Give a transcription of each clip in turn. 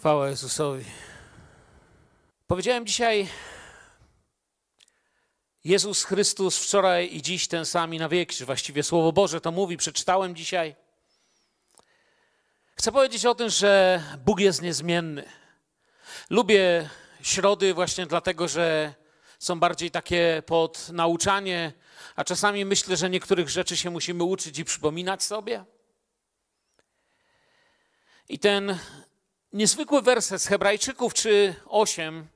Chwała Jezusowi. Powiedziałem dzisiaj, Jezus Chrystus wczoraj i dziś ten sam i na wieki, właściwie Słowo Boże to mówi, przeczytałem dzisiaj. Chcę powiedzieć o tym, że Bóg jest niezmienny. Lubię środy właśnie dlatego, że są bardziej takie pod nauczanie, a czasami myślę, że niektórych rzeczy się musimy uczyć i przypominać sobie. I ten niezwykły werset z Hebrajczyków czy 8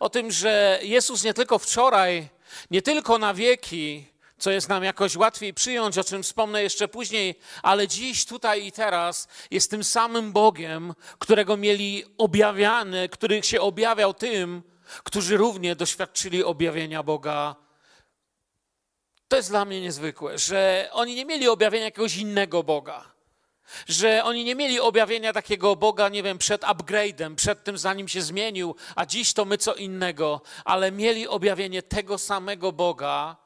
o tym, że Jezus nie tylko wczoraj, nie tylko na wieki, co jest nam jakoś łatwiej przyjąć, o czym wspomnę jeszcze później, ale dziś, tutaj i teraz jest tym samym Bogiem, którego mieli objawiany, który się objawiał tym, którzy równie doświadczyli objawienia Boga. To jest dla mnie niezwykłe, że oni nie mieli objawienia jakiegoś innego Boga że oni nie mieli objawienia takiego Boga, nie wiem, przed upgrade'em, przed tym, zanim się zmienił, a dziś to my co innego, ale mieli objawienie tego samego Boga,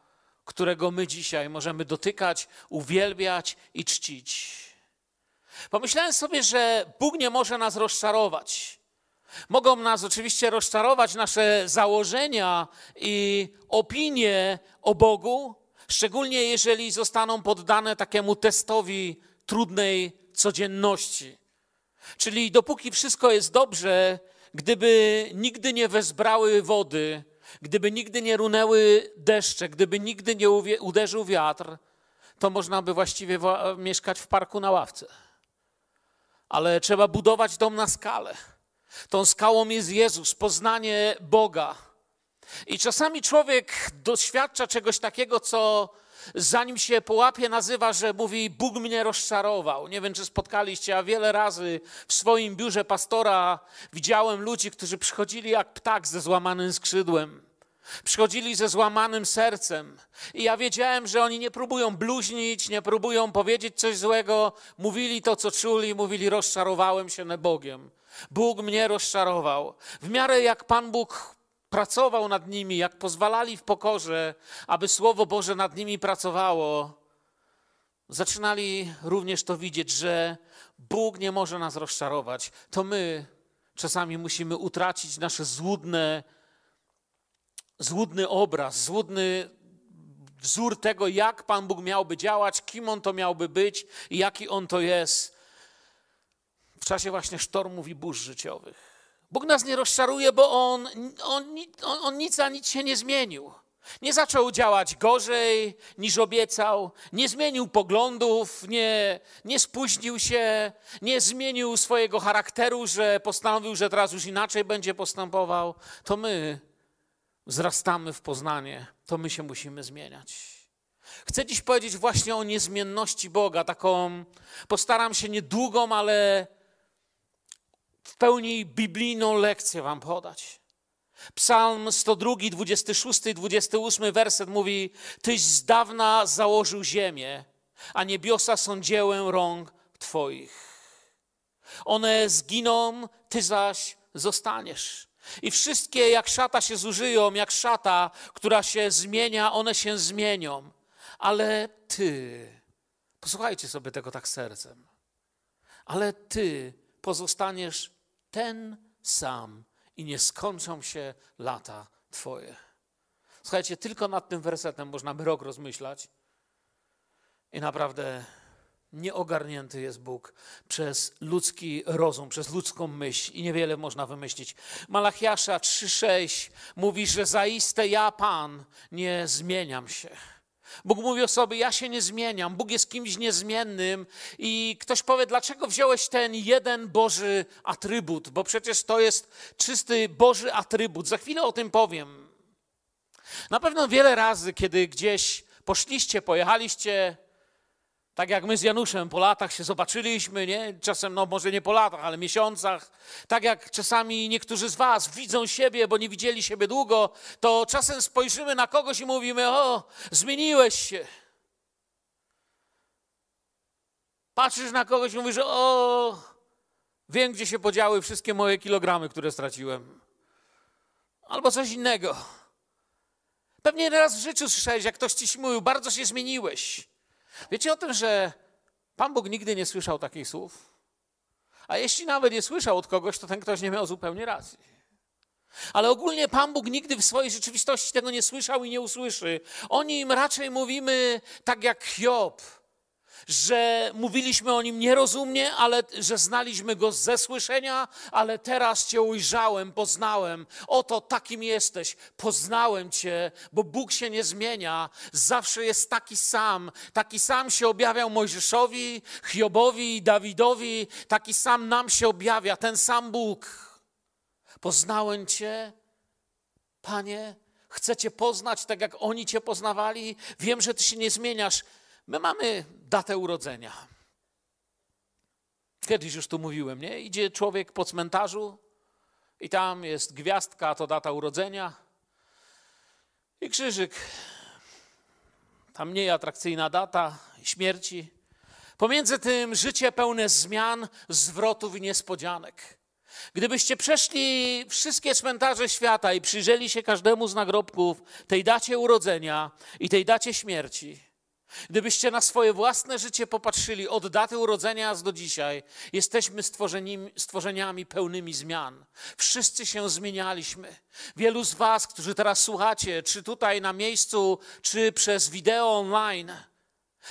którego my dzisiaj możemy dotykać, uwielbiać i czcić. Pomyślałem sobie, że Bóg nie może nas rozczarować. Mogą nas oczywiście rozczarować nasze założenia i opinie o Bogu, szczególnie jeżeli zostaną poddane takiemu testowi trudnej codzienności. Czyli dopóki wszystko jest dobrze, gdyby nigdy nie wezbrały wody, gdyby nigdy nie runęły deszcze, gdyby nigdy nie uderzył wiatr, to można by właściwie mieszkać w parku na ławce. Ale trzeba budować dom na skalę. Tą skałą jest Jezus, poznanie Boga. I czasami człowiek doświadcza czegoś takiego, co zanim się połapie, nazywa, że mówi: Bóg mnie rozczarował. Nie wiem, czy spotkaliście, a wiele razy w swoim biurze pastora widziałem ludzi, którzy przychodzili jak ptak ze złamanym skrzydłem. Przychodzili ze złamanym sercem. I ja wiedziałem, że oni nie próbują bluźnić, nie próbują powiedzieć coś złego. Mówili to, co czuli, mówili: Rozczarowałem się Bogiem. Bóg mnie rozczarował. W miarę jak Pan Bóg pracował nad nimi, jak pozwalali w pokorze, aby Słowo Boże nad nimi pracowało, zaczynali również to widzieć, że Bóg nie może nas rozczarować. To my czasami musimy utracić nasz złudne, złudny obraz, złudny wzór tego, jak Pan Bóg miałby działać, kim On to miałby być i jaki On to jest w czasie właśnie sztormów i burz życiowych. Bóg nas nie rozczaruje, bo on, on, on, on nic za nic się nie zmienił. Nie zaczął działać gorzej niż obiecał, nie zmienił poglądów, nie, nie spóźnił się, nie zmienił swojego charakteru, że postanowił, że teraz już inaczej będzie postępował. To my wzrastamy w poznanie, to my się musimy zmieniać. Chcę dziś powiedzieć właśnie o niezmienności Boga, taką postaram się niedługą, ale w pełni biblijną lekcję wam podać. Psalm 102, 26 i 28 werset mówi: Tyś z dawna założył ziemię, a niebiosa są dziełem rąk Twoich. One zginą, Ty zaś zostaniesz. I wszystkie jak szata się zużyją, jak szata, która się zmienia, one się zmienią. Ale Ty, posłuchajcie sobie tego tak sercem, ale Ty pozostaniesz ten sam i nie skończą się lata Twoje. Słuchajcie, tylko nad tym wersetem można by rok rozmyślać i naprawdę nieogarnięty jest Bóg przez ludzki rozum, przez ludzką myśl i niewiele można wymyślić. Malachiasza 3,6 mówi, że zaiste ja, Pan, nie zmieniam się. Bóg mówi o sobie: Ja się nie zmieniam, Bóg jest kimś niezmiennym. I ktoś powie, dlaczego wziąłeś ten jeden Boży atrybut? Bo przecież to jest czysty Boży atrybut. Za chwilę o tym powiem. Na pewno wiele razy, kiedy gdzieś poszliście, pojechaliście tak jak my z Januszem po latach się zobaczyliśmy, nie? czasem, no może nie po latach, ale miesiącach. Tak jak czasami niektórzy z Was widzą siebie, bo nie widzieli siebie długo, to czasem spojrzymy na kogoś i mówimy: O, zmieniłeś się. Patrzysz na kogoś i mówisz: O, wiem, gdzie się podziały wszystkie moje kilogramy, które straciłem. Albo coś innego. Pewnie raz w życiu słyszałeś, jak ktoś ci mówił: Bardzo się zmieniłeś. Wiecie o tym, że Pan Bóg nigdy nie słyszał takich słów? A jeśli nawet nie słyszał od kogoś, to ten ktoś nie miał zupełnie racji. Ale ogólnie Pan Bóg nigdy w swojej rzeczywistości tego nie słyszał i nie usłyszy. O nim raczej mówimy tak jak Hiob że mówiliśmy o nim nierozumnie, ale że znaliśmy go ze słyszenia, ale teraz Cię ujrzałem, poznałem. Oto takim jesteś, poznałem Cię, bo Bóg się nie zmienia, zawsze jest taki sam. Taki sam się objawiał Mojżeszowi, Hiobowi, Dawidowi, taki sam nam się objawia, ten sam Bóg. Poznałem Cię, Panie, chcę Cię poznać tak, jak oni Cię poznawali. Wiem, że Ty się nie zmieniasz. My mamy datę urodzenia. Kiedyś już tu mówiłem, nie? Idzie człowiek po cmentarzu i tam jest gwiazdka, to data urodzenia i krzyżyk. Tam mniej atrakcyjna data śmierci. Pomiędzy tym życie pełne zmian, zwrotów i niespodzianek. Gdybyście przeszli wszystkie cmentarze świata i przyjrzeli się każdemu z nagrobków tej dacie urodzenia i tej dacie śmierci, Gdybyście na swoje własne życie popatrzyli od daty urodzenia aż do dzisiaj, jesteśmy stworzeniami pełnymi zmian. Wszyscy się zmienialiśmy. Wielu z Was, którzy teraz słuchacie, czy tutaj na miejscu, czy przez wideo online,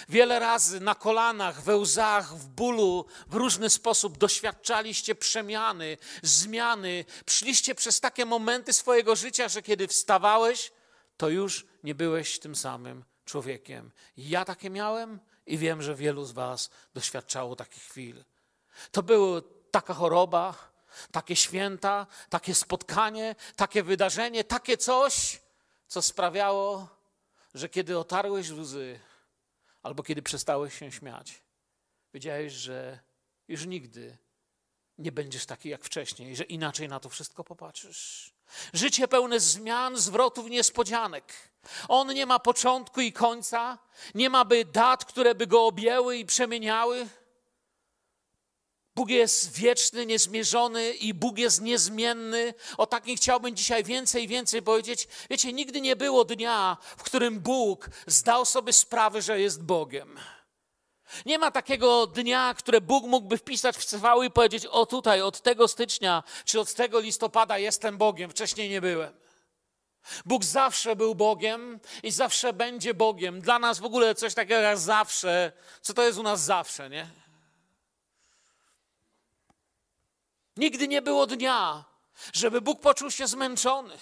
wiele razy na kolanach, we łzach, w bólu, w różny sposób doświadczaliście przemiany, zmiany. Szliście przez takie momenty swojego życia, że kiedy wstawałeś, to już nie byłeś tym samym człowiekiem. Ja takie miałem i wiem, że wielu z Was doświadczało takich chwil. To była taka choroba, takie święta, takie spotkanie, takie wydarzenie, takie coś, co sprawiało, że kiedy otarłeś łzy, albo kiedy przestałeś się śmiać, wiedziałeś, że już nigdy nie będziesz taki jak wcześniej, że inaczej na to wszystko popatrzysz. Życie pełne zmian, zwrotów, niespodzianek. On nie ma początku i końca, nie ma by dat, które by go objęły i przemieniały. Bóg jest wieczny, niezmierzony i Bóg jest niezmienny. O takim chciałbym dzisiaj więcej i więcej powiedzieć. Wiecie, nigdy nie było dnia, w którym Bóg zdał sobie sprawę, że jest Bogiem. Nie ma takiego dnia, które Bóg mógłby wpisać w CV i powiedzieć: O tutaj, od tego stycznia czy od tego listopada jestem Bogiem, wcześniej nie byłem. Bóg zawsze był Bogiem i zawsze będzie Bogiem. Dla nas w ogóle coś takiego jak zawsze. Co to jest u nas zawsze, nie? Nigdy nie było dnia, żeby Bóg poczuł się zmęczony.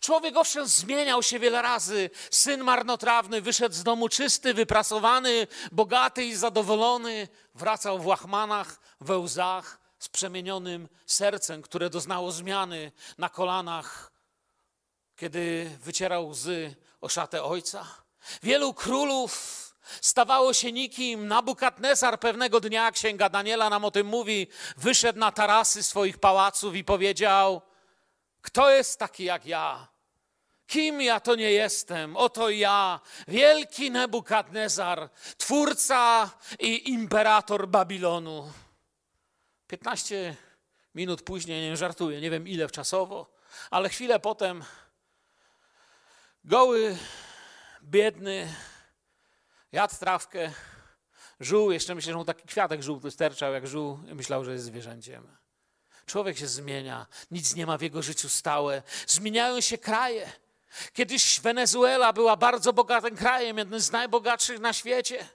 Człowiek owszem zmieniał się wiele razy. Syn marnotrawny wyszedł z domu czysty, wyprasowany, bogaty i zadowolony. Wracał w łachmanach, we łzach, z przemienionym sercem, które doznało zmiany na kolanach, kiedy wycierał łzy o szatę ojca. Wielu królów stawało się nikim. Nabukadnezar pewnego dnia, księga Daniela nam o tym mówi, wyszedł na tarasy swoich pałaców i powiedział – kto jest taki jak ja? Kim ja to nie jestem? Oto ja, wielki Nebukadnezar, twórca i imperator Babilonu. 15 minut później, nie żartuję, nie wiem ile czasowo, ale chwilę potem goły, biedny, jadł trawkę, żół, jeszcze myślę, że mu taki kwiatek żółty sterczał jak żół myślał, że jest zwierzęciem. Człowiek się zmienia, nic nie ma w jego życiu stałe. Zmieniają się kraje. Kiedyś Wenezuela była bardzo bogatym krajem, jednym z najbogatszych na świecie.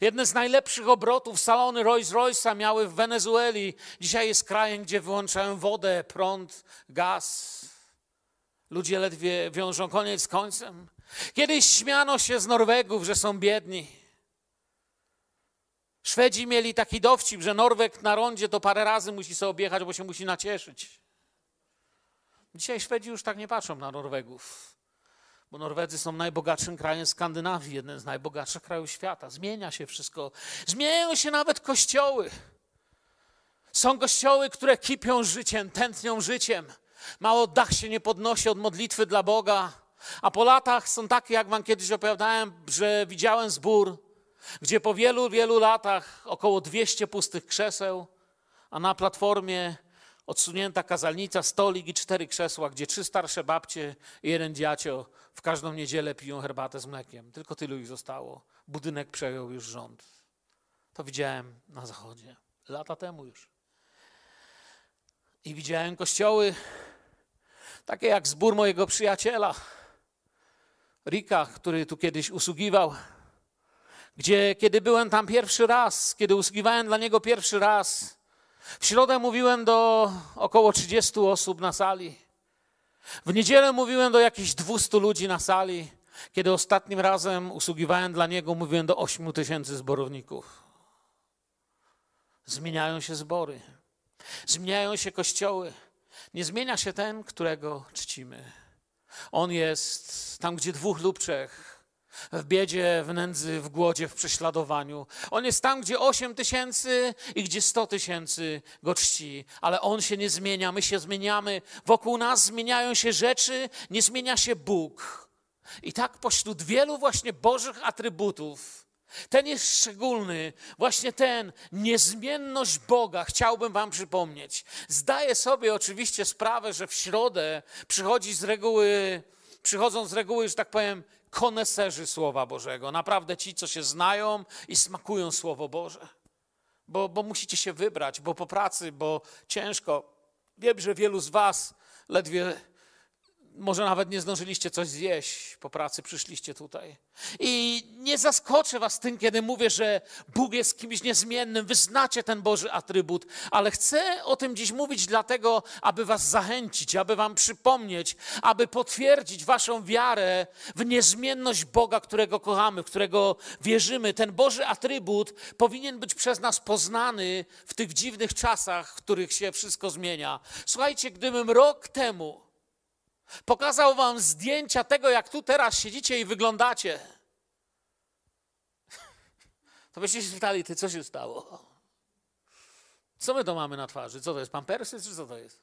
Jedne z najlepszych obrotów salony Rolls-Royce'a miały w Wenezueli. Dzisiaj jest krajem, gdzie wyłączają wodę, prąd, gaz. Ludzie ledwie wiążą koniec z końcem. Kiedyś śmiano się z Norwegów, że są biedni. Szwedzi mieli taki dowcip, że Norweg na rondzie to parę razy musi sobie objechać, bo się musi nacieszyć. Dzisiaj Szwedzi już tak nie patrzą na Norwegów, bo Norwedzy są najbogatszym krajem Skandynawii, jeden z najbogatszych krajów świata. Zmienia się wszystko. Zmieniają się nawet kościoły. Są kościoły, które kipią życiem, tętnią życiem. Mało dach się nie podnosi od modlitwy dla Boga. A po latach są takie, jak wam kiedyś opowiadałem, że widziałem zbór, gdzie po wielu, wielu latach około 200 pustych krzeseł, a na platformie odsunięta kazalnica, stolik i cztery krzesła, gdzie trzy starsze babcie i jeden dziacio w każdą niedzielę piją herbatę z mlekiem. Tylko tylu ich zostało. Budynek przejął już rząd. To widziałem na zachodzie. lata temu już. I widziałem kościoły takie jak zbór mojego przyjaciela, Rika, który tu kiedyś usługiwał, gdzie kiedy byłem tam pierwszy raz, kiedy usługiwałem dla niego pierwszy raz, w środę mówiłem do około 30 osób na sali. W niedzielę mówiłem do jakichś 200 ludzi na sali. Kiedy ostatnim razem usługiwałem dla niego, mówiłem do 8 tysięcy zborowników. Zmieniają się zbory, zmieniają się kościoły. Nie zmienia się ten, którego czcimy. On jest tam, gdzie dwóch lub trzech w biedzie, w nędzy, w głodzie, w prześladowaniu. On jest tam, gdzie 8 tysięcy i gdzie 100 tysięcy go czci, ale on się nie zmienia, my się zmieniamy. Wokół nas zmieniają się rzeczy, nie zmienia się Bóg. I tak pośród wielu właśnie Bożych atrybutów, ten jest szczególny, właśnie ten, niezmienność Boga, chciałbym Wam przypomnieć. Zdaję sobie oczywiście sprawę, że w środę przychodzi z reguły, przychodzą z reguły, że tak powiem, koneserzy Słowa Bożego. Naprawdę ci, co się znają i smakują Słowo Boże. Bo, bo musicie się wybrać, bo po pracy, bo ciężko. Wiem, że wielu z Was ledwie może nawet nie zdążyliście coś zjeść po pracy, przyszliście tutaj. I nie zaskoczę was tym, kiedy mówię, że Bóg jest kimś niezmiennym, wyznacie ten Boży atrybut, ale chcę o tym dziś mówić dlatego, aby was zachęcić, aby wam przypomnieć, aby potwierdzić waszą wiarę w niezmienność Boga, którego kochamy, w którego wierzymy. Ten Boży atrybut powinien być przez nas poznany w tych dziwnych czasach, w których się wszystko zmienia. Słuchajcie, gdybym rok temu Pokazał wam zdjęcia tego, jak tu teraz siedzicie i wyglądacie. To byście się spytali, ty co się stało? Co my to mamy na twarzy? Co to jest, pampersy czy co to jest?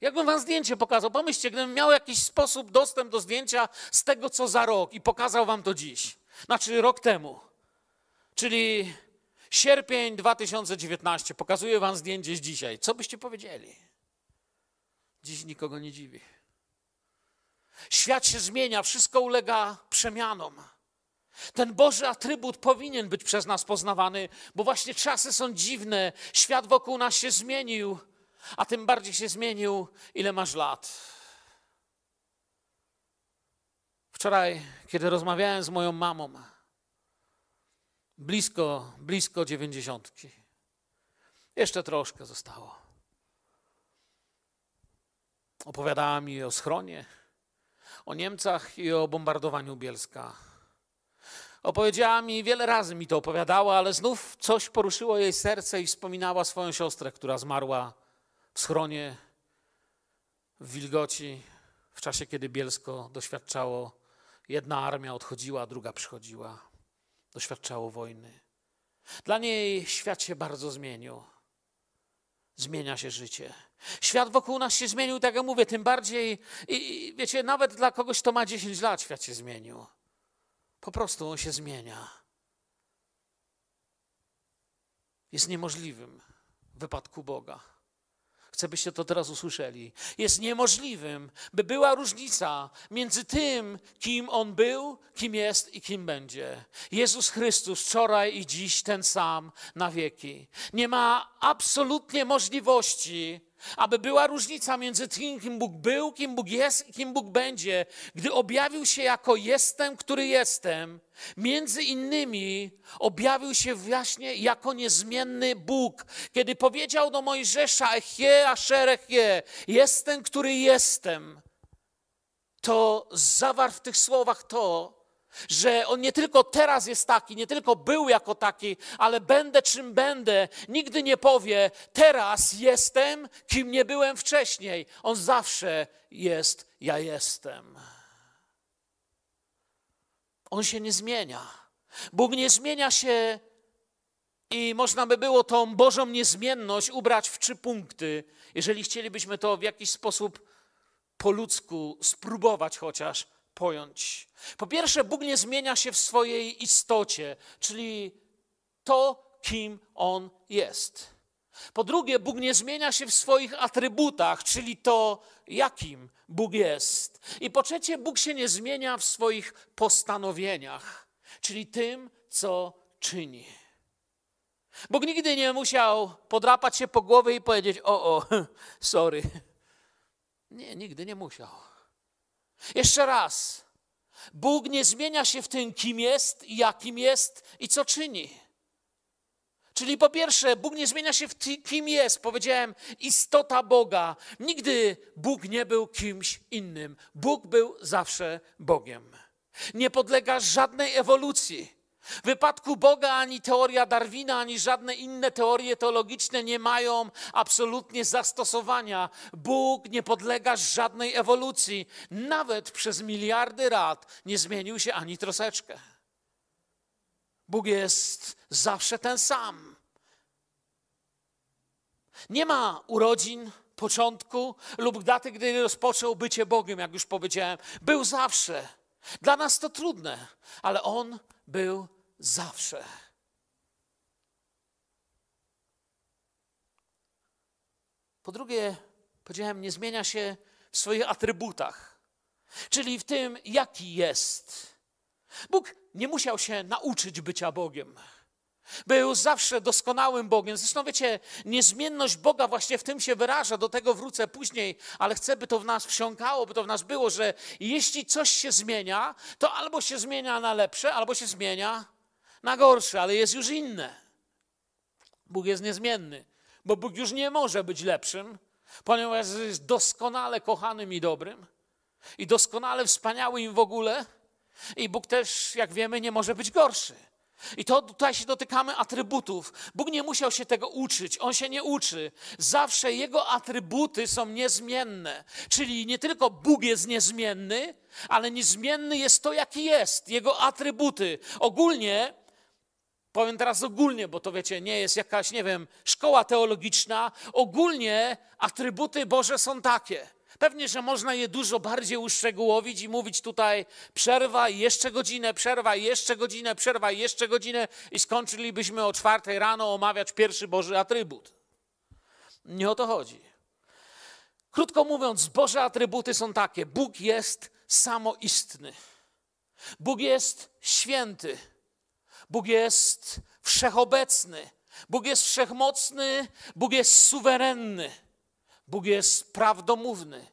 Jakbym wam zdjęcie pokazał, pomyślcie, gdybym miał jakiś sposób dostęp do zdjęcia z tego, co za rok i pokazał wam to dziś. Znaczy rok temu. Czyli sierpień 2019. Pokazuję wam zdjęcie z dzisiaj. Co byście powiedzieli? Dziś nikogo nie dziwi. Świat się zmienia, wszystko ulega przemianom. Ten Boży atrybut powinien być przez nas poznawany, bo właśnie czasy są dziwne, świat wokół nas się zmienił, a tym bardziej się zmienił, ile masz lat. Wczoraj, kiedy rozmawiałem z moją mamą, blisko, blisko dziewięćdziesiątki, jeszcze troszkę zostało. Opowiadała mi o schronie, o Niemcach i o bombardowaniu Bielska. Opowiedziała mi, wiele razy mi to opowiadała, ale znów coś poruszyło jej serce i wspominała swoją siostrę, która zmarła w schronie, w wilgoci, w czasie, kiedy Bielsko doświadczało, jedna armia odchodziła, druga przychodziła, doświadczało wojny. Dla niej świat się bardzo zmienił zmienia się życie. Świat wokół nas się zmienił, tak jak mówię, tym bardziej, i, wiecie, nawet dla kogoś, kto ma 10 lat, świat się zmienił. Po prostu on się zmienia. Jest niemożliwym w wypadku Boga. Chcę, byście to teraz usłyszeli. Jest niemożliwym, by była różnica między tym, kim On był, kim jest i kim będzie. Jezus Chrystus wczoraj i dziś ten sam na wieki. Nie ma absolutnie możliwości, aby była różnica między tym, kim Bóg był, kim Bóg jest i kim Bóg będzie, gdy objawił się jako jestem, który jestem, między innymi objawił się właśnie jako niezmienny Bóg, kiedy powiedział do Mojżesza, Echie, Asher, Echie, jestem, który jestem, to zawarł w tych słowach to, że on nie tylko teraz jest taki, nie tylko był jako taki, ale będę czym będę. Nigdy nie powie, teraz jestem, kim nie byłem wcześniej. On zawsze jest, ja jestem. On się nie zmienia. Bóg nie zmienia się i można by było tą Bożą niezmienność ubrać w trzy punkty, jeżeli chcielibyśmy to w jakiś sposób po ludzku spróbować chociaż pojąć. Po pierwsze, Bóg nie zmienia się w swojej istocie, czyli to, kim On jest. Po drugie, Bóg nie zmienia się w swoich atrybutach, czyli to, jakim Bóg jest. I po trzecie, Bóg się nie zmienia w swoich postanowieniach, czyli tym, co czyni. Bóg nigdy nie musiał podrapać się po głowie i powiedzieć: O, o, sorry. Nie, nigdy nie musiał. Jeszcze raz. Bóg nie zmienia się w tym, kim jest, jakim jest i co czyni. Czyli po pierwsze, Bóg nie zmienia się w tym, kim jest. Powiedziałem, istota Boga. Nigdy Bóg nie był kimś innym. Bóg był zawsze Bogiem. Nie podlega żadnej ewolucji. W wypadku Boga ani teoria Darwina, ani żadne inne teorie teologiczne nie mają absolutnie zastosowania. Bóg nie podlega żadnej ewolucji. Nawet przez miliardy lat nie zmienił się ani troszeczkę. Bóg jest zawsze ten sam. Nie ma urodzin, początku lub daty, gdy rozpoczął bycie Bogiem, jak już powiedziałem. Był zawsze. Dla nas to trudne, ale On był zawsze. Po drugie, powiedziałem, nie zmienia się w swoich atrybutach, czyli w tym, jaki jest. Bóg nie musiał się nauczyć bycia Bogiem. Był zawsze doskonałym Bogiem. Zresztą wiecie, niezmienność Boga właśnie w tym się wyraża, do tego wrócę później, ale chcę, by to w nas wsiąkało, by to w nas było, że jeśli coś się zmienia, to albo się zmienia na lepsze, albo się zmienia na gorsze, ale jest już inne. Bóg jest niezmienny, bo Bóg już nie może być lepszym, ponieważ jest doskonale kochanym i dobrym i doskonale wspaniałym w ogóle. I Bóg też, jak wiemy, nie może być gorszy. I to tutaj się dotykamy atrybutów. Bóg nie musiał się tego uczyć, on się nie uczy. Zawsze jego atrybuty są niezmienne. Czyli nie tylko Bóg jest niezmienny, ale niezmienny jest to, jaki jest, jego atrybuty. Ogólnie Powiem teraz ogólnie, bo to wiecie, nie jest jakaś, nie wiem, szkoła teologiczna. Ogólnie atrybuty Boże są takie. Pewnie, że można je dużo bardziej uszczegółowić i mówić tutaj przerwa i jeszcze godzinę, przerwa i jeszcze godzinę, przerwa i jeszcze godzinę i skończylibyśmy o czwartej rano omawiać pierwszy Boży atrybut. Nie o to chodzi. Krótko mówiąc, Boże atrybuty są takie. Bóg jest samoistny. Bóg jest święty. Bóg jest wszechobecny. Bóg jest wszechmocny. Bóg jest suwerenny. Bóg jest prawdomówny.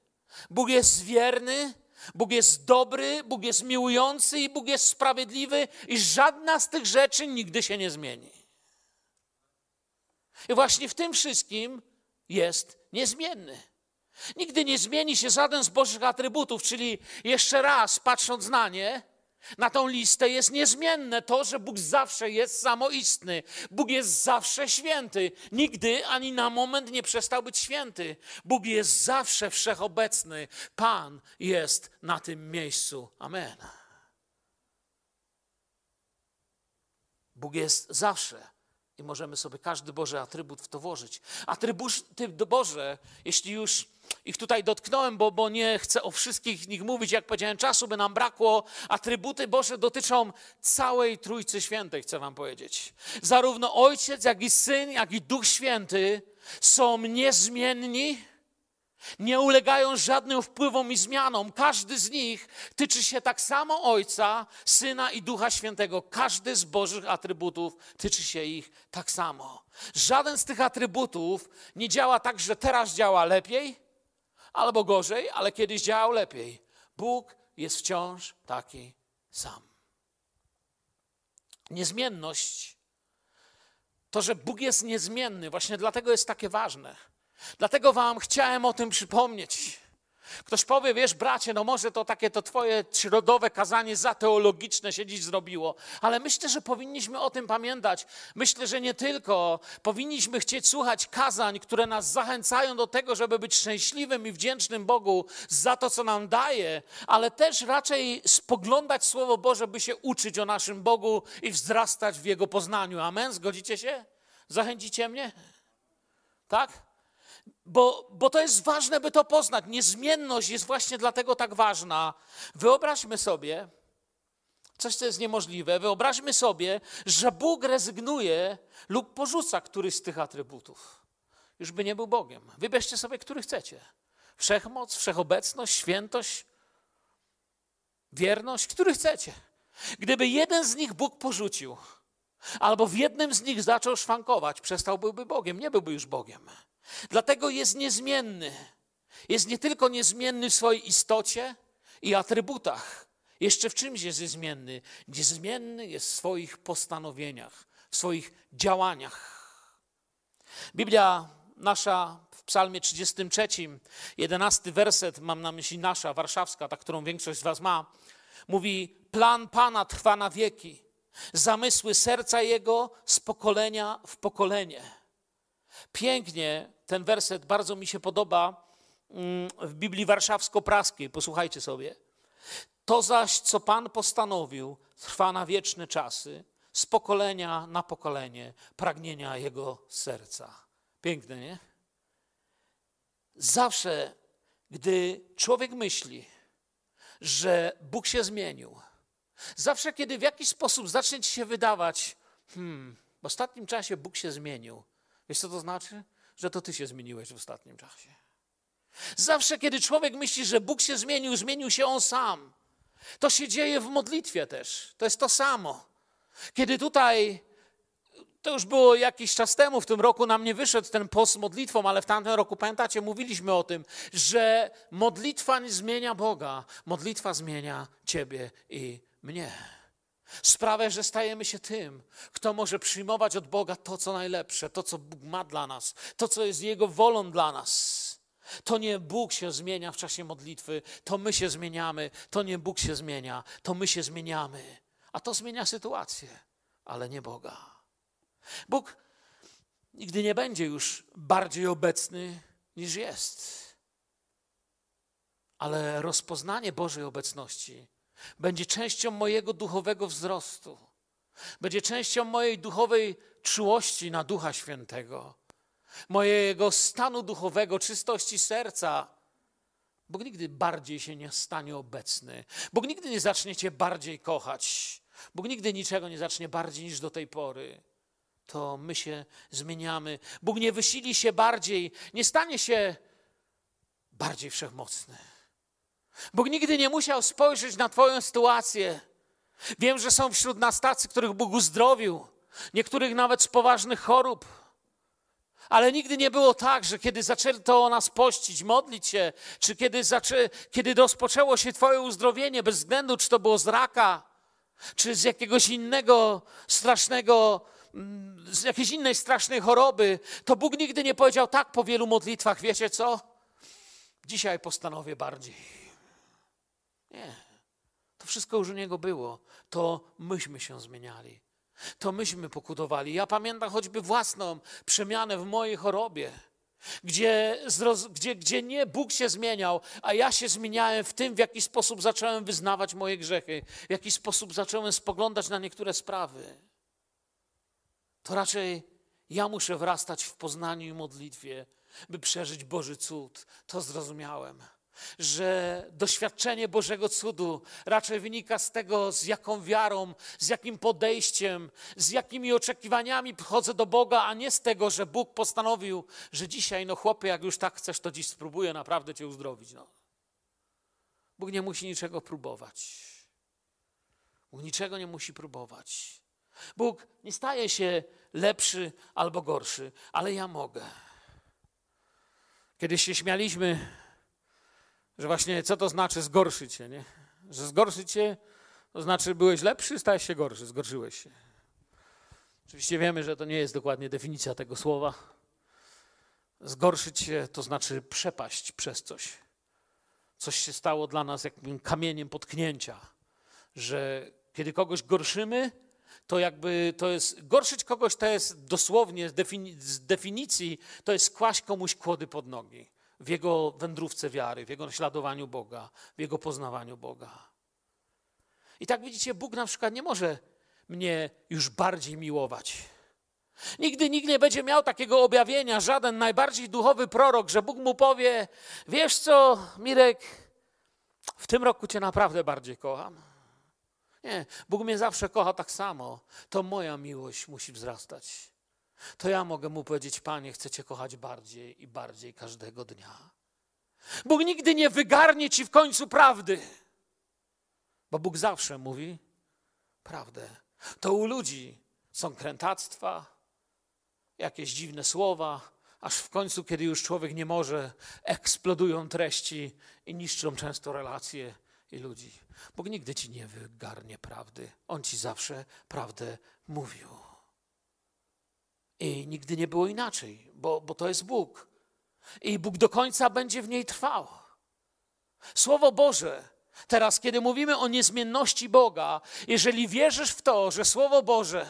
Bóg jest wierny. Bóg jest dobry, Bóg jest miłujący i Bóg jest sprawiedliwy, i żadna z tych rzeczy nigdy się nie zmieni. I właśnie w tym wszystkim jest niezmienny. Nigdy nie zmieni się żaden z Bożych atrybutów, czyli jeszcze raz patrząc na nie, na tą listę jest niezmienne to, że Bóg zawsze jest samoistny. Bóg jest zawsze święty. Nigdy ani na moment nie przestał być święty. Bóg jest zawsze wszechobecny. Pan jest na tym miejscu. Amen. Bóg jest zawsze i możemy sobie każdy Boży atrybut w to włożyć. Atrybuty Boże, jeśli już ich tutaj dotknąłem, bo, bo nie chcę o wszystkich nich mówić, jak powiedziałem, czasu by nam brakło. Atrybuty Boże dotyczą całej Trójcy Świętej, chcę wam powiedzieć. Zarówno Ojciec, jak i Syn, jak i Duch Święty są niezmienni, nie ulegają żadnym wpływom i zmianom. Każdy z nich tyczy się tak samo Ojca, Syna i Ducha Świętego. Każdy z Bożych atrybutów tyczy się ich tak samo. Żaden z tych atrybutów nie działa tak, że teraz działa lepiej albo gorzej, ale kiedyś działał lepiej. Bóg jest wciąż taki sam. Niezmienność to, że Bóg jest niezmienny, właśnie dlatego jest takie ważne. Dlatego Wam chciałem o tym przypomnieć. Ktoś powie, wiesz, bracie, no może to takie to twoje środowe kazanie za teologiczne się dziś zrobiło, ale myślę, że powinniśmy o tym pamiętać. Myślę, że nie tylko powinniśmy chcieć słuchać kazań, które nas zachęcają do tego, żeby być szczęśliwym i wdzięcznym Bogu za to, co nam daje, ale też raczej spoglądać Słowo Boże, by się uczyć o naszym Bogu i wzrastać w Jego poznaniu. Amen? Zgodzicie się? Zachęcicie mnie? Tak? Bo, bo to jest ważne, by to poznać. Niezmienność jest właśnie dlatego tak ważna. Wyobraźmy sobie, coś, co jest niemożliwe, wyobraźmy sobie, że Bóg rezygnuje lub porzuca któryś z tych atrybutów. Już by nie był Bogiem. Wybierzcie sobie, który chcecie. Wszechmoc, wszechobecność, świętość, wierność, który chcecie. Gdyby jeden z nich Bóg porzucił, albo w jednym z nich zaczął szwankować, przestałby Bogiem, nie byłby już Bogiem. Dlatego jest niezmienny. Jest nie tylko niezmienny w swojej istocie i atrybutach, jeszcze w czymś jest niezmienny. Niezmienny jest w swoich postanowieniach, w swoich działaniach. Biblia nasza w Psalmie 33, 11 werset, mam na myśli nasza, warszawska, ta, którą większość z Was ma, mówi: Plan Pana trwa na wieki, zamysły serca Jego z pokolenia w pokolenie. Pięknie ten werset bardzo mi się podoba mm, w Biblii Warszawsko-Praskiej. Posłuchajcie sobie. To zaś, co Pan postanowił, trwa na wieczne czasy, z pokolenia na pokolenie, pragnienia Jego serca. Piękne, nie? Zawsze, gdy człowiek myśli, że Bóg się zmienił, zawsze, kiedy w jakiś sposób zacznie ci się wydawać, hmm, w ostatnim czasie Bóg się zmienił, wiesz co to znaczy? Że to ty się zmieniłeś w ostatnim czasie. Zawsze, kiedy człowiek myśli, że Bóg się zmienił, zmienił się on sam. To się dzieje w modlitwie też. To jest to samo. Kiedy tutaj to już było jakiś czas temu, w tym roku nam nie wyszedł ten post modlitwą, ale w tamtym roku, pamiętacie, mówiliśmy o tym, że modlitwa nie zmienia Boga, modlitwa zmienia Ciebie i mnie. Sprawia, że stajemy się tym, kto może przyjmować od Boga to, co najlepsze, to, co Bóg ma dla nas, to, co jest Jego wolą dla nas. To nie Bóg się zmienia w czasie modlitwy, to my się zmieniamy, to nie Bóg się zmienia, to my się zmieniamy. A to zmienia sytuację, ale nie Boga. Bóg nigdy nie będzie już bardziej obecny niż jest. Ale rozpoznanie Bożej obecności będzie częścią mojego duchowego wzrostu, będzie częścią mojej duchowej czułości na Ducha Świętego, mojego stanu duchowego, czystości serca. Bóg nigdy bardziej się nie stanie obecny. Bóg nigdy nie zacznie Cię bardziej kochać. Bóg nigdy niczego nie zacznie bardziej niż do tej pory to my się zmieniamy. Bóg nie wysili się bardziej, nie stanie się bardziej wszechmocny. Bóg nigdy nie musiał spojrzeć na Twoją sytuację. Wiem, że są wśród nas tacy, których Bóg uzdrowił, niektórych nawet z poważnych chorób. Ale nigdy nie było tak, że kiedy zaczęto o nas pościć, modlić się, czy kiedy, zaczę, kiedy rozpoczęło się Twoje uzdrowienie, bez względu czy to było z raka, czy z jakiegoś innego strasznego z jakiejś innej strasznej choroby, to Bóg nigdy nie powiedział tak po wielu modlitwach, wiecie co? Dzisiaj postanowię bardziej. Nie. To wszystko już u Niego było. To myśmy się zmieniali. To myśmy pokutowali. Ja pamiętam choćby własną przemianę w mojej chorobie. Gdzie, gdzie, gdzie nie Bóg się zmieniał, a ja się zmieniałem w tym, w jaki sposób zacząłem wyznawać moje grzechy, w jaki sposób zacząłem spoglądać na niektóre sprawy to raczej ja muszę wrastać w poznaniu i modlitwie, by przeżyć Boży cud. To zrozumiałem. Że doświadczenie Bożego cudu raczej wynika z tego, z jaką wiarą, z jakim podejściem, z jakimi oczekiwaniami wchodzę do Boga, a nie z tego, że Bóg postanowił, że dzisiaj, no chłopie, jak już tak chcesz, to dziś spróbuję naprawdę Cię uzdrowić. No. Bóg nie musi niczego próbować. Bóg niczego nie musi próbować. Bóg nie staje się lepszy albo gorszy, ale ja mogę. Kiedyś się śmialiśmy, że właśnie co to znaczy zgorszyć się, nie? Że zgorszyć się to znaczy byłeś lepszy, stałeś się gorszy, zgorszyłeś się. Oczywiście wiemy, że to nie jest dokładnie definicja tego słowa. Zgorszyć się to znaczy przepaść przez coś. Coś się stało dla nas jakimś kamieniem potknięcia, że kiedy kogoś gorszymy, to jakby to jest, gorszyć kogoś to jest dosłownie z, z definicji, to jest kłaść komuś kłody pod nogi w jego wędrówce wiary, w jego naśladowaniu Boga, w jego poznawaniu Boga. I tak widzicie, Bóg na przykład nie może mnie już bardziej miłować. Nigdy nikt nie będzie miał takiego objawienia, żaden najbardziej duchowy prorok, że Bóg mu powie: Wiesz co, Mirek, w tym roku Cię naprawdę bardziej kocham. Nie, Bóg mnie zawsze kocha tak samo. To moja miłość musi wzrastać. To ja mogę mu powiedzieć, Panie, chcę Cię kochać bardziej i bardziej każdego dnia. Bóg nigdy nie wygarnie Ci w końcu prawdy, bo Bóg zawsze mówi prawdę. To u ludzi Są krętactwa, jakieś dziwne słowa, aż w końcu, kiedy już człowiek nie może, eksplodują treści i niszczą często relacje i ludzi. Bóg nigdy ci nie wygarnie prawdy. On ci zawsze prawdę mówił. I nigdy nie było inaczej, bo, bo to jest Bóg. I Bóg do końca będzie w niej trwał. Słowo Boże, teraz kiedy mówimy o niezmienności Boga, jeżeli wierzysz w to, że Słowo Boże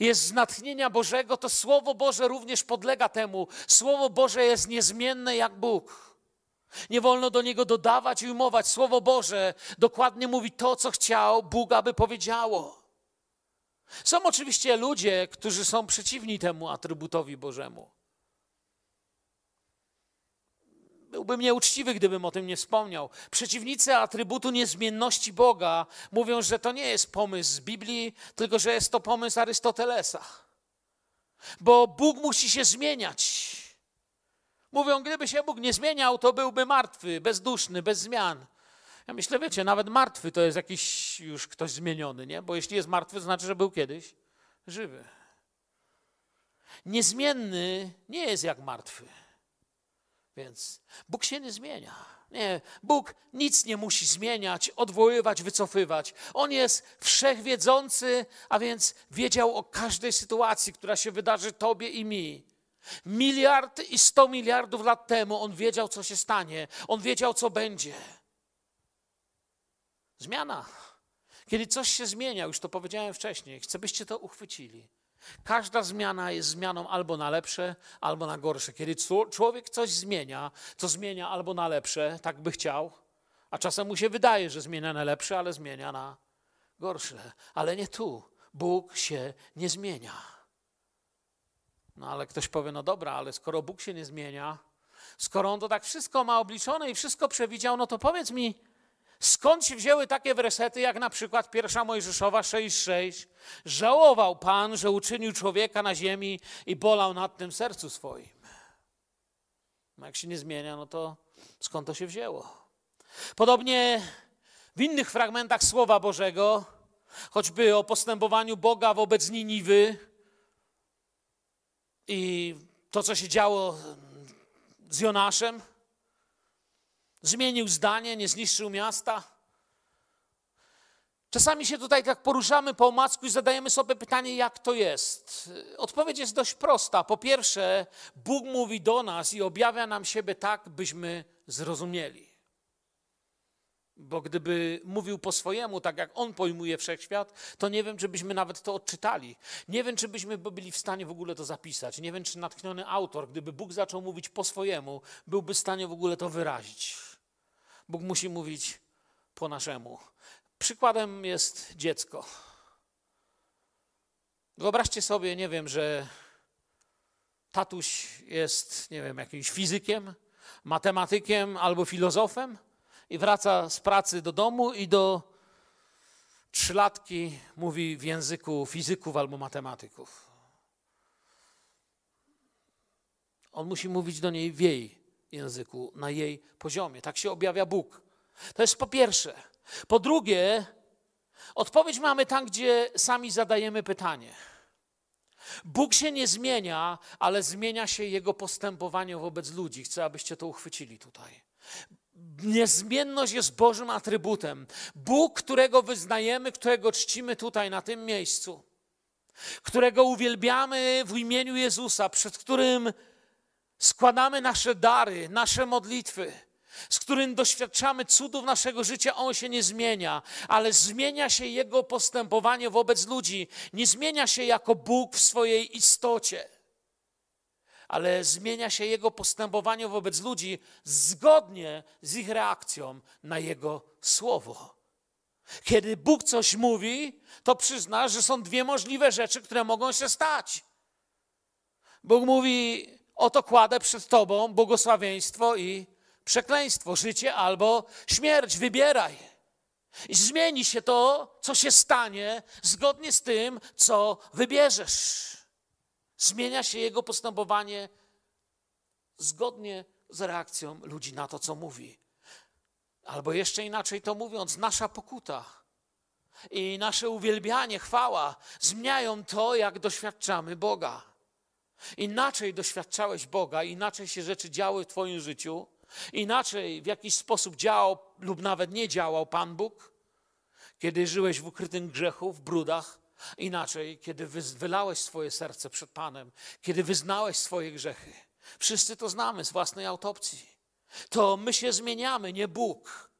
jest z natchnienia Bożego, to Słowo Boże również podlega temu. Słowo Boże jest niezmienne jak Bóg. Nie wolno do niego dodawać i umować. Słowo Boże dokładnie mówi to, co chciał Bóg, aby powiedziało. Są oczywiście ludzie, którzy są przeciwni temu atrybutowi Bożemu. Byłbym nieuczciwy, gdybym o tym nie wspomniał. Przeciwnicy atrybutu niezmienności Boga mówią, że to nie jest pomysł z Biblii, tylko że jest to pomysł Arystotelesa. Bo Bóg musi się zmieniać. Mówią, gdyby się Bóg nie zmieniał, to byłby martwy, bezduszny, bez zmian. Ja myślę, wiecie, nawet martwy to jest jakiś już ktoś zmieniony, nie? Bo jeśli jest martwy, to znaczy, że był kiedyś żywy. Niezmienny nie jest jak martwy. Więc Bóg się nie zmienia. Nie, Bóg nic nie musi zmieniać, odwoływać, wycofywać. On jest wszechwiedzący, a więc wiedział o każdej sytuacji, która się wydarzy Tobie i mi. Miliard i sto miliardów lat temu on wiedział, co się stanie. On wiedział, co będzie. Zmiana. Kiedy coś się zmienia, już to powiedziałem wcześniej, chcę, byście to uchwycili. Każda zmiana jest zmianą albo na lepsze, albo na gorsze. Kiedy człowiek coś zmienia, to zmienia albo na lepsze, tak by chciał, a czasem mu się wydaje, że zmienia na lepsze, ale zmienia na gorsze. Ale nie tu. Bóg się nie zmienia. No ale ktoś powie, no dobra, ale skoro Bóg się nie zmienia, skoro On to tak wszystko ma obliczone i wszystko przewidział, no to powiedz mi, Skąd się wzięły takie wersety, jak na przykład pierwsza Mojżeszowa 6,6? Żałował Pan, że uczynił człowieka na ziemi i bolał nad tym sercu swoim. No jak się nie zmienia, no to skąd to się wzięło? Podobnie w innych fragmentach Słowa Bożego, choćby o postępowaniu Boga wobec Niniwy i to, co się działo z Jonaszem, Zmienił zdanie, nie zniszczył miasta. Czasami się tutaj tak poruszamy po omacku i zadajemy sobie pytanie, jak to jest. Odpowiedź jest dość prosta. Po pierwsze, Bóg mówi do nas i objawia nam siebie tak, byśmy zrozumieli. Bo gdyby mówił po swojemu, tak jak on pojmuje wszechświat, to nie wiem, czy byśmy nawet to odczytali. Nie wiem, czy byśmy byli w stanie w ogóle to zapisać. Nie wiem, czy natchniony autor, gdyby Bóg zaczął mówić po swojemu, byłby w stanie w ogóle to wyrazić. Bóg musi mówić po naszemu. Przykładem jest dziecko. Wyobraźcie sobie, nie wiem, że tatuś jest, nie wiem, jakimś fizykiem, matematykiem albo filozofem i wraca z pracy do domu i do trzylatki mówi w języku fizyków albo matematyków. On musi mówić do niej w jej języku, na jej poziomie. Tak się objawia Bóg. To jest po pierwsze. Po drugie, odpowiedź mamy tam, gdzie sami zadajemy pytanie. Bóg się nie zmienia, ale zmienia się jego postępowanie wobec ludzi. Chcę, abyście to uchwycili tutaj. Niezmienność jest Bożym atrybutem. Bóg, którego wyznajemy, którego czcimy tutaj, na tym miejscu, którego uwielbiamy w imieniu Jezusa, przed którym składamy nasze dary, nasze modlitwy, z którym doświadczamy cudów naszego życia, on się nie zmienia, ale zmienia się jego postępowanie wobec ludzi. Nie zmienia się jako Bóg w swojej istocie, ale zmienia się jego postępowanie wobec ludzi zgodnie z ich reakcją na jego słowo. Kiedy Bóg coś mówi, to przyzna, że są dwie możliwe rzeczy, które mogą się stać. Bóg mówi: Oto kładę przed Tobą błogosławieństwo i przekleństwo, życie albo śmierć. Wybieraj. I zmieni się to, co się stanie, zgodnie z tym, co wybierzesz. Zmienia się jego postępowanie zgodnie z reakcją ludzi na to, co mówi. Albo jeszcze inaczej to mówiąc, nasza pokuta i nasze uwielbianie, chwała zmieniają to, jak doświadczamy Boga. Inaczej doświadczałeś Boga, inaczej się rzeczy działy w Twoim życiu, inaczej w jakiś sposób działał lub nawet nie działał Pan Bóg, kiedy żyłeś w ukrytym grzechu, w brudach, inaczej, kiedy wylałeś swoje serce przed Panem, kiedy wyznałeś swoje grzechy. Wszyscy to znamy z własnej autopsji. To my się zmieniamy, nie Bóg.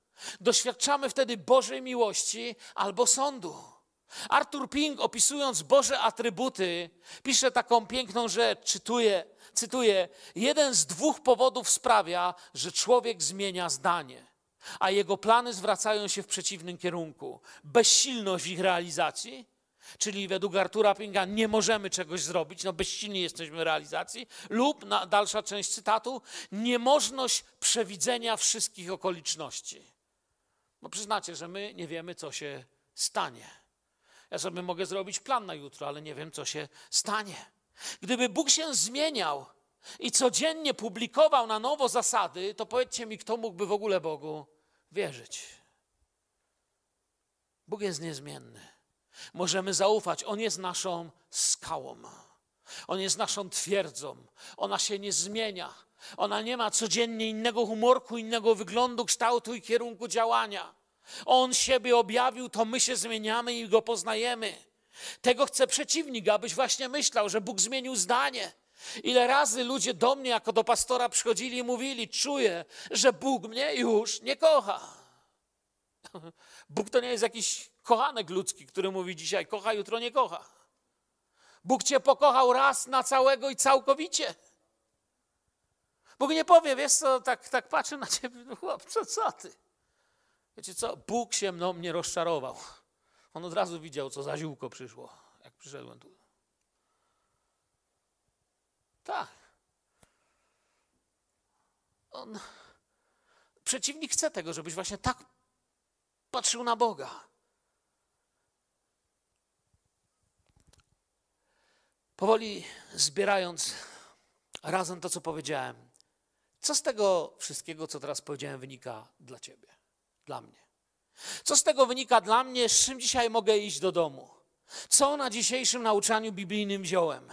Doświadczamy wtedy Bożej miłości albo sądu. Arthur Pink, opisując Boże atrybuty, pisze taką piękną rzecz, cytuję, cytuję: Jeden z dwóch powodów sprawia, że człowiek zmienia zdanie, a jego plany zwracają się w przeciwnym kierunku. Bezsilność ich realizacji, czyli według Artura Pinga nie możemy czegoś zrobić, no bezsilni jesteśmy w realizacji, lub, na, dalsza część cytatu, niemożność przewidzenia wszystkich okoliczności. No przyznacie, że my nie wiemy, co się stanie. Ja sobie mogę zrobić plan na jutro, ale nie wiem, co się stanie. Gdyby Bóg się zmieniał i codziennie publikował na nowo zasady, to powiedzcie mi, kto mógłby w ogóle Bogu wierzyć. Bóg jest niezmienny. Możemy zaufać. On jest naszą skałą. On jest naszą twierdzą. Ona się nie zmienia. Ona nie ma codziennie innego humorku, innego wyglądu, kształtu i kierunku działania. On siebie objawił, to my się zmieniamy i go poznajemy. Tego chce przeciwnik, abyś właśnie myślał, że Bóg zmienił zdanie. Ile razy ludzie do mnie, jako do pastora, przychodzili i mówili: Czuję, że Bóg mnie już nie kocha. Bóg to nie jest jakiś kochanek ludzki, który mówi dzisiaj: kocha, jutro nie kocha. Bóg cię pokochał raz na całego i całkowicie. Bóg nie powie, wiesz co, tak, tak patrzy na ciebie, no chłopcze, co ty? Wiecie co? Bóg się mną nie rozczarował. On od razu widział, co za ziółko przyszło, jak przyszedłem tu. Tak. On, przeciwnik chce tego, żebyś właśnie tak patrzył na Boga. Powoli zbierając razem to, co powiedziałem, co z tego wszystkiego, co teraz powiedziałem, wynika dla Ciebie? Dla mnie. Co z tego wynika dla mnie, z czym dzisiaj mogę iść do domu? Co na dzisiejszym nauczaniu biblijnym wziąłem?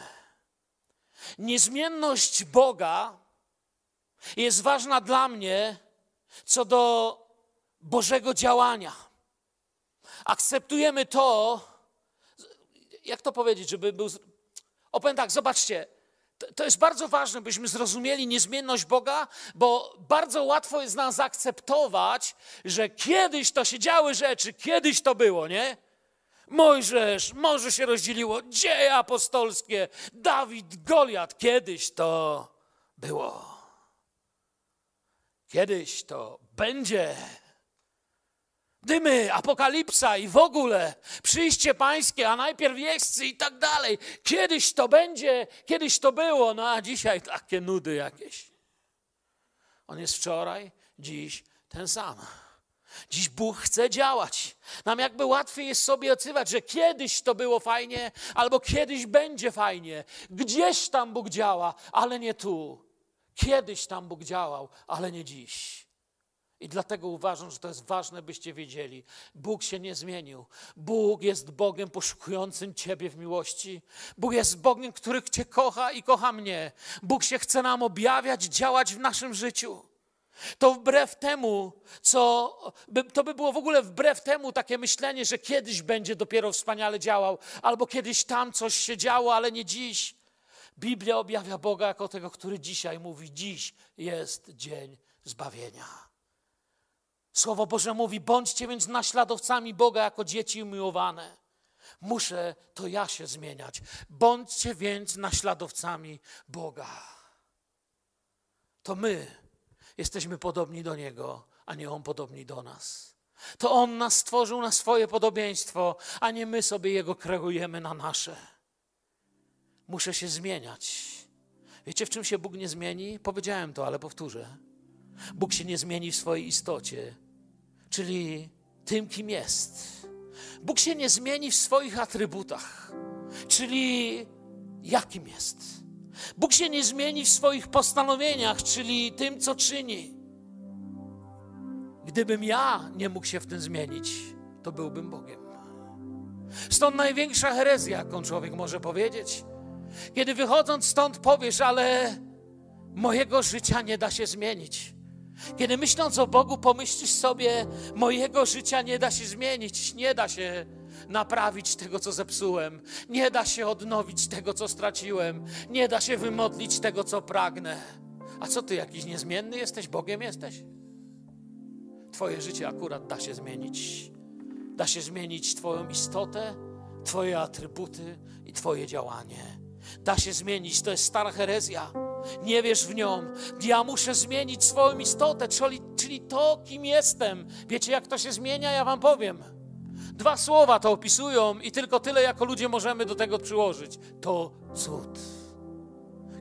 Niezmienność Boga jest ważna dla mnie co do Bożego działania. Akceptujemy to, jak to powiedzieć, żeby był. Opowiem tak, zobaczcie, to jest bardzo ważne, byśmy zrozumieli niezmienność Boga, bo bardzo łatwo jest nam zaakceptować, że kiedyś to się działy rzeczy, kiedyś to było, nie? Mojżesz, morze się rozdzieliło, dzieje apostolskie, Dawid, Goliat, kiedyś to było. Kiedyś to będzie dymy, apokalipsa i w ogóle przyjście pańskie, a najpierw jeźdźcy i tak dalej. Kiedyś to będzie, kiedyś to było, no a dzisiaj takie nudy jakieś. On jest wczoraj, dziś ten sam. Dziś Bóg chce działać. Nam jakby łatwiej jest sobie ocywać, że kiedyś to było fajnie, albo kiedyś będzie fajnie. Gdzieś tam Bóg działa, ale nie tu. Kiedyś tam Bóg działał, ale nie dziś. I dlatego uważam, że to jest ważne, byście wiedzieli. Bóg się nie zmienił. Bóg jest Bogiem poszukującym Ciebie w miłości. Bóg jest Bogiem, który Cię kocha i kocha mnie. Bóg się chce nam objawiać, działać w naszym życiu. To wbrew temu, co. To by było w ogóle wbrew temu takie myślenie, że kiedyś będzie dopiero wspaniale działał, albo kiedyś tam coś się działo, ale nie dziś. Biblia objawia Boga jako tego, który dzisiaj mówi: Dziś jest dzień zbawienia. Słowo Boże mówi: bądźcie więc naśladowcami Boga jako dzieci umiłowane. Muszę to ja się zmieniać. Bądźcie więc naśladowcami Boga. To my jesteśmy podobni do Niego, a nie On podobni do nas. To On nas stworzył na swoje podobieństwo, a nie my sobie Jego kreujemy na nasze. Muszę się zmieniać. Wiecie, w czym się Bóg nie zmieni? Powiedziałem to, ale powtórzę. Bóg się nie zmieni w swojej istocie czyli tym, kim jest. Bóg się nie zmieni w swoich atrybutach, czyli jakim jest. Bóg się nie zmieni w swoich postanowieniach, czyli tym, co czyni. Gdybym ja nie mógł się w tym zmienić, to byłbym Bogiem. Stąd największa herezja, jaką człowiek może powiedzieć. Kiedy wychodząc stąd powiesz, ale mojego życia nie da się zmienić. Kiedy myśląc o Bogu, pomyślisz sobie, mojego życia nie da się zmienić, nie da się naprawić tego, co zepsułem, nie da się odnowić tego, co straciłem, nie da się wymodlić tego, co pragnę. A co ty, jakiś niezmienny jesteś? Bogiem jesteś? Twoje życie akurat da się zmienić. Da się zmienić Twoją istotę, Twoje atrybuty i Twoje działanie. Da się zmienić, to jest stara herezja. Nie wiesz w nią. Ja muszę zmienić swoją istotę, czyli, czyli to, kim jestem. Wiecie, jak to się zmienia? Ja Wam powiem. Dwa słowa to opisują i tylko tyle jako ludzie możemy do tego przyłożyć. To cud.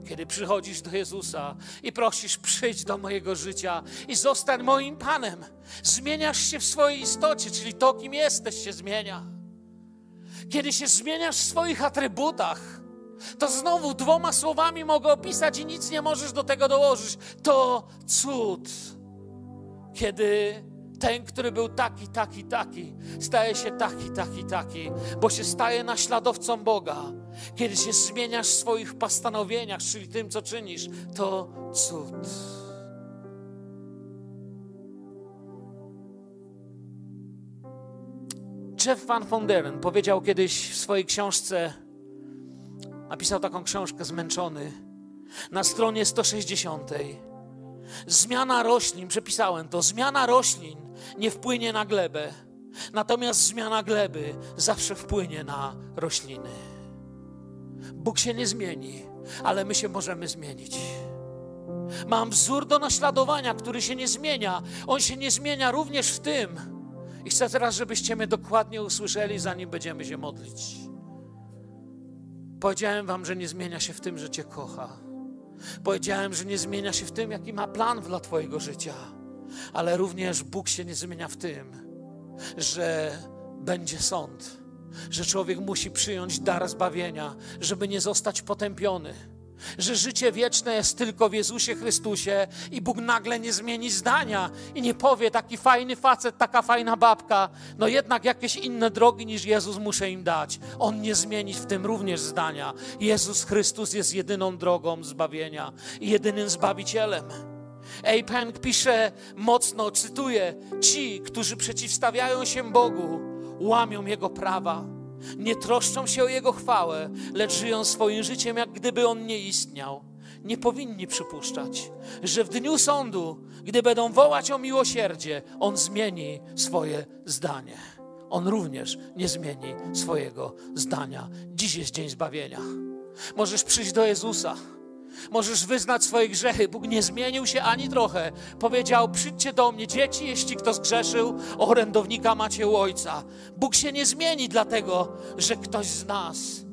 Kiedy przychodzisz do Jezusa i prosisz, przyjdź do mojego życia i zostań moim Panem, zmieniasz się w swojej istocie, czyli to, kim jesteś, się zmienia. Kiedy się zmieniasz w swoich atrybutach, to znowu dwoma słowami mogę opisać i nic nie możesz do tego dołożyć. To cud. Kiedy ten, który był taki, taki, taki, staje się taki, taki, taki, bo się staje naśladowcą Boga. Kiedy się zmieniasz w swoich postanowieniach, czyli tym, co czynisz, to cud. Jeff Van Vonderen powiedział kiedyś w swojej książce, napisał taką książkę Zmęczony, na stronie 160. Zmiana roślin, przepisałem to, zmiana roślin nie wpłynie na glebę, natomiast zmiana gleby zawsze wpłynie na rośliny. Bóg się nie zmieni, ale my się możemy zmienić. Mam wzór do naśladowania, który się nie zmienia. On się nie zmienia również w tym. I chcę teraz, żebyście mnie dokładnie usłyszeli, zanim będziemy się modlić. Powiedziałem Wam, że nie zmienia się w tym, że Cię kocha. Powiedziałem, że nie zmienia się w tym, jaki ma plan dla Twojego życia ale również Bóg się nie zmienia w tym, że będzie sąd, że człowiek musi przyjąć dar zbawienia, żeby nie zostać potępiony. Że życie wieczne jest tylko w Jezusie Chrystusie i Bóg nagle nie zmieni zdania i nie powie taki fajny facet, taka fajna babka, no jednak jakieś inne drogi niż Jezus muszę im dać. On nie zmieni w tym również zdania. Jezus Chrystus jest jedyną drogą zbawienia i jedynym zbawicielem. Peng pisze mocno, cytuję: Ci, którzy przeciwstawiają się Bogu, łamią Jego prawa, nie troszczą się o Jego chwałę, lecz żyją swoim życiem, jak gdyby On nie istniał. Nie powinni przypuszczać, że w dniu sądu, gdy będą wołać o miłosierdzie, On zmieni swoje zdanie. On również nie zmieni swojego zdania. Dziś jest dzień zbawienia. Możesz przyjść do Jezusa Możesz wyznać swoje grzechy. Bóg nie zmienił się ani trochę. Powiedział: Przyjdźcie do mnie, dzieci, jeśli kto zgrzeszył, orędownika macie u ojca. Bóg się nie zmieni, dlatego że ktoś z nas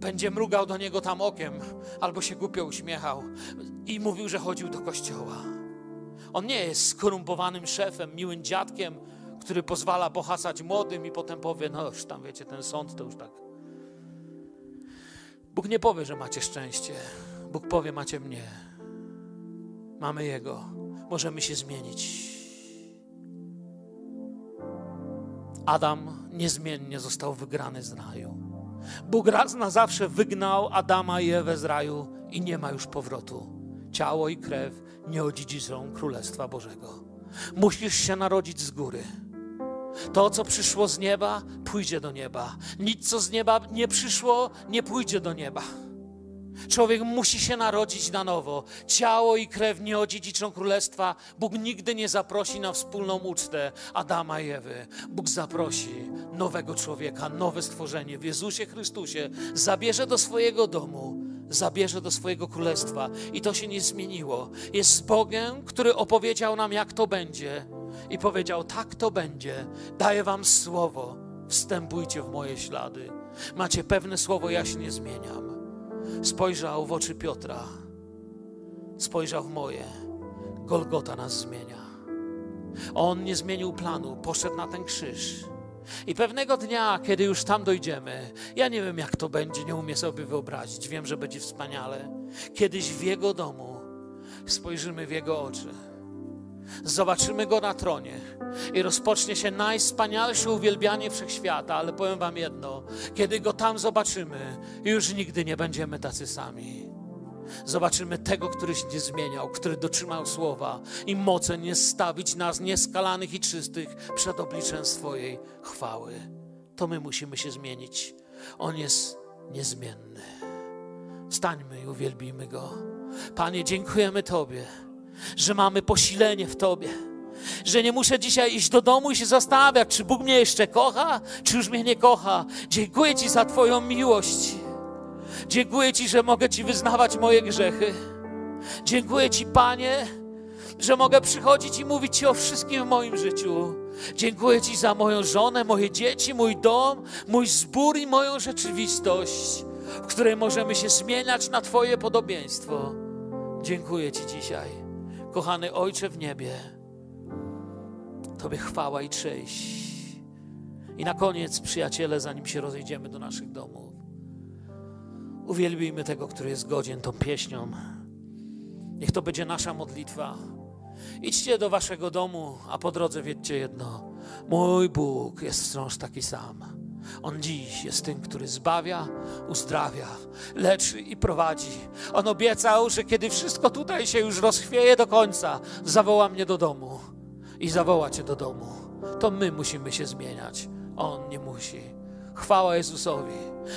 będzie mrugał do niego tam okiem albo się głupio uśmiechał i mówił, że chodził do kościoła. On nie jest skorumpowanym szefem, miłym dziadkiem, który pozwala pohasać młodym i potem powie: No już tam wiecie, ten sąd to już tak Bóg nie powie, że macie szczęście. Bóg powie, macie mnie. Mamy Jego. Możemy się zmienić. Adam niezmiennie został wygrany z raju. Bóg raz na zawsze wygnał Adama i Ewę z raju i nie ma już powrotu. Ciało i krew nie odziedziczą Królestwa Bożego. Musisz się narodzić z góry. To, co przyszło z nieba, pójdzie do nieba. Nic, co z nieba nie przyszło, nie pójdzie do nieba. Człowiek musi się narodzić na nowo. Ciało i krew nie odziedziczą królestwa. Bóg nigdy nie zaprosi na wspólną ucztę Adama i Ewy. Bóg zaprosi nowego człowieka, nowe stworzenie w Jezusie Chrystusie. Zabierze do swojego domu, zabierze do swojego królestwa. I to się nie zmieniło. Jest z Bogiem, który opowiedział nam, jak to będzie i powiedział: Tak to będzie, daję Wam słowo, wstępujcie w moje ślady. Macie pewne słowo, ja się nie zmieniam. Spojrzał w oczy Piotra, spojrzał w moje. Golgota nas zmienia. On nie zmienił planu, poszedł na ten krzyż. I pewnego dnia, kiedy już tam dojdziemy, ja nie wiem jak to będzie, nie umiem sobie wyobrazić, wiem, że będzie wspaniale. Kiedyś w Jego domu spojrzymy w Jego oczy zobaczymy Go na tronie i rozpocznie się najwspanialsze uwielbianie wszechświata, ale powiem Wam jedno, kiedy Go tam zobaczymy, już nigdy nie będziemy tacy sami. Zobaczymy tego, który się nie zmieniał, który dotrzymał słowa i moce nie stawić nas nieskalanych i czystych przed obliczem swojej chwały. To my musimy się zmienić. On jest niezmienny. Wstańmy i uwielbijmy Go. Panie, dziękujemy Tobie, że mamy posilenie w Tobie. Że nie muszę dzisiaj iść do domu i się zastanawiać, czy Bóg mnie jeszcze kocha, czy już mnie nie kocha. Dziękuję Ci za Twoją miłość. Dziękuję Ci, że mogę Ci wyznawać moje grzechy. Dziękuję Ci, Panie, że mogę przychodzić i mówić Ci o wszystkim w moim życiu. Dziękuję Ci za moją żonę, moje dzieci, mój dom, mój zbór i moją rzeczywistość, w której możemy się zmieniać na Twoje podobieństwo. Dziękuję Ci dzisiaj, kochany Ojcze w niebie. Tobie chwała i cześć. I na koniec, przyjaciele, zanim się rozejdziemy do naszych domów, uwielbijmy tego, który jest godzien tą pieśnią. Niech to będzie nasza modlitwa. Idźcie do waszego domu, a po drodze wiedzcie jedno. Mój Bóg jest wciąż taki sam. On dziś jest tym, który zbawia, uzdrawia, leczy i prowadzi. On obiecał, że kiedy wszystko tutaj się już rozchwieje do końca, zawoła mnie do domu i zawoła cię do domu. To my musimy się zmieniać. On nie musi. Chwała Jezusowi.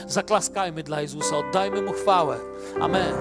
Zaklaskajmy dla Jezusa, oddajmy Mu chwałę. Amen.